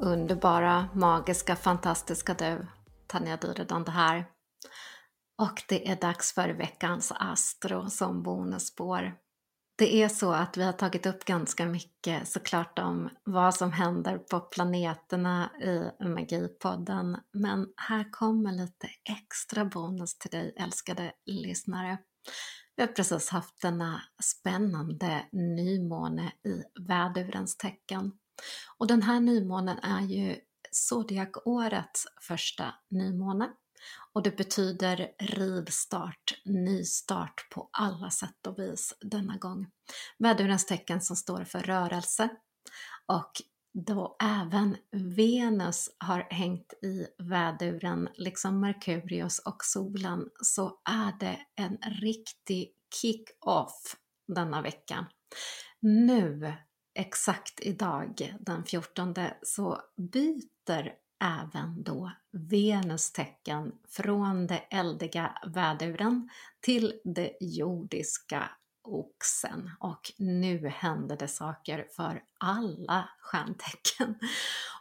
Underbara, magiska, fantastiska du. Tanja Dyredond här. Och det är dags för veckans Astro som bonusspår. Det är så att vi har tagit upp ganska mycket såklart om vad som händer på planeterna i Magipodden. Men här kommer lite extra bonus till dig älskade lyssnare. Vi har precis haft denna spännande nymåne i vädurens tecken. Och den här nymånen är ju zodiakårets första nymåne och det betyder rivstart, nystart på alla sätt och vis denna gång. Vädurens tecken som står för rörelse och då även Venus har hängt i väduren, liksom Merkurius och solen, så är det en riktig kick-off denna vecka. Nu exakt idag, den 14, så byter även då Venus tecken från det eldiga väduren till det jordiska oxen och nu händer det saker för alla stjärntecken.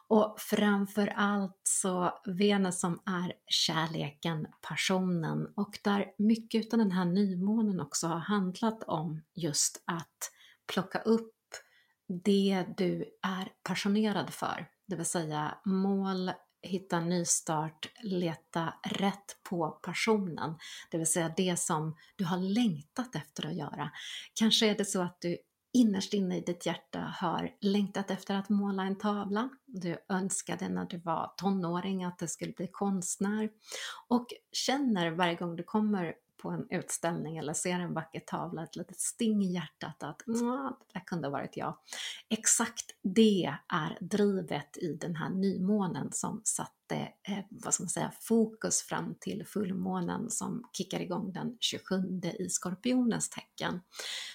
Och framför allt så Venus som är kärleken, passionen och där mycket av den här nymånen också har handlat om just att plocka upp det du är passionerad för, det vill säga mål, hitta nystart, leta rätt på passionen, det vill säga det som du har längtat efter att göra. Kanske är det så att du innerst inne i ditt hjärta har längtat efter att måla en tavla. Du önskade när du var tonåring att du skulle bli konstnär och känner varje gång du kommer på en utställning eller ser en vacker tavla ett litet sting i hjärtat att det där kunde ha varit jag. Exakt det är drivet i den här nymånen som satte, eh, vad ska man säga, fokus fram till fullmånen som kickar igång den 27 i Skorpionens tecken.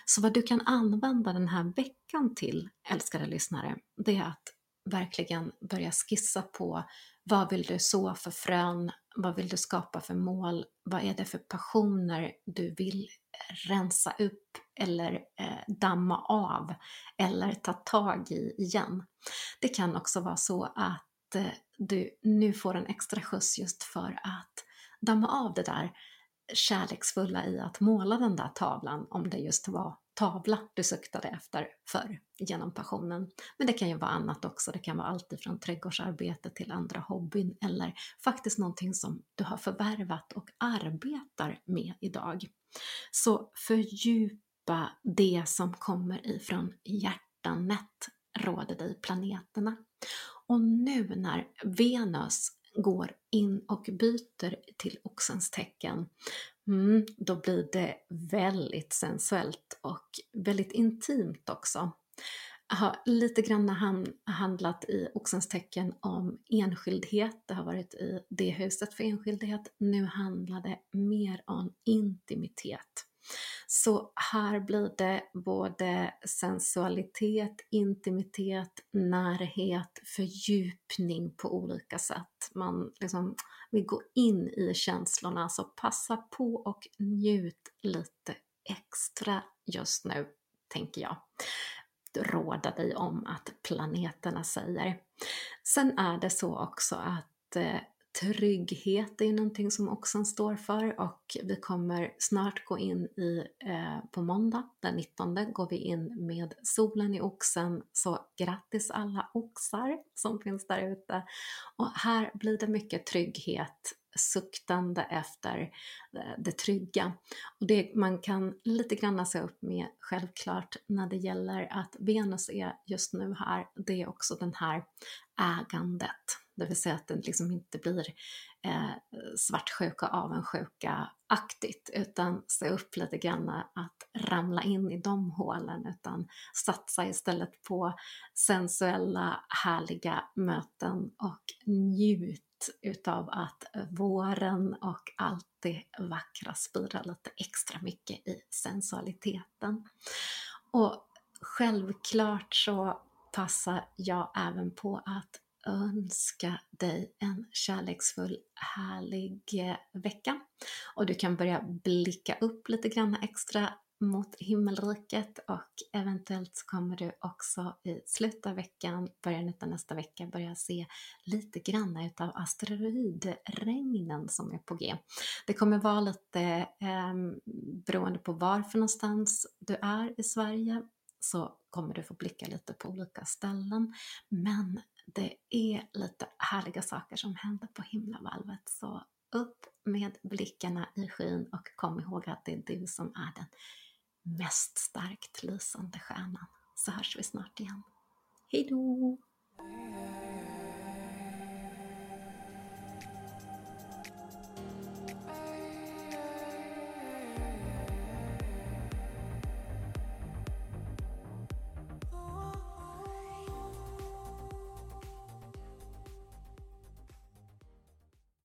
Så vad du kan använda den här veckan till, älskade lyssnare, det är att verkligen börja skissa på vad vill du så för frön? Vad vill du skapa för mål? Vad är det för passioner du vill rensa upp eller eh, damma av eller ta tag i igen? Det kan också vara så att eh, du nu får en extra skjuts just för att damma av det där kärleksfulla i att måla den där tavlan om det just var tavla du suktade efter förr genom passionen. Men det kan ju vara annat också, det kan vara allt ifrån trädgårdsarbete till andra hobbyn eller faktiskt någonting som du har förvärvat och arbetar med idag. Så fördjupa det som kommer ifrån hjärtanet råder dig planeterna. Och nu när Venus går in och byter till Oxens tecken Mm, då blir det väldigt sensuellt och väldigt intimt också. Har lite grann handlat i Oxens tecken om enskildhet, det har varit i det huset för enskildhet. Nu handlar det mer om intimitet. Så här blir det både sensualitet, intimitet, närhet, fördjupning på olika sätt. Man liksom vill gå in i känslorna, så passa på och njut lite extra just nu, tänker jag råda dig om att planeterna säger. Sen är det så också att eh, Trygghet är ju någonting som Oxen står för och vi kommer snart gå in i, eh, på måndag den 19 går vi in med solen i Oxen, så grattis alla oxar som finns där ute. Och här blir det mycket trygghet, suktande efter eh, det trygga. Och det man kan lite grann se upp med självklart när det gäller att Venus är just nu här, det är också den här ägandet det vill säga att den liksom inte blir eh, svartsjuka avundsjuka-aktigt, utan se upp lite grann att ramla in i de hålen, utan satsa istället på sensuella, härliga möten och njut utav att våren och allt det vackra spirar lite extra mycket i sensualiteten. Och självklart så passar jag även på att önska dig en kärleksfull, härlig eh, vecka. Och du kan börja blicka upp lite grann extra mot himmelriket och eventuellt så kommer du också i slutet av veckan, början av nästa vecka, börja se lite grann utav asteroidregnen som är på G. Det kommer vara lite eh, beroende på var för någonstans du är i Sverige så kommer du få blicka lite på olika ställen. Men det är lite härliga saker som händer på himlavalvet så upp med blickarna i skyn och kom ihåg att det är du som är den mest starkt lysande stjärnan. Så hörs vi snart igen. Hejdå!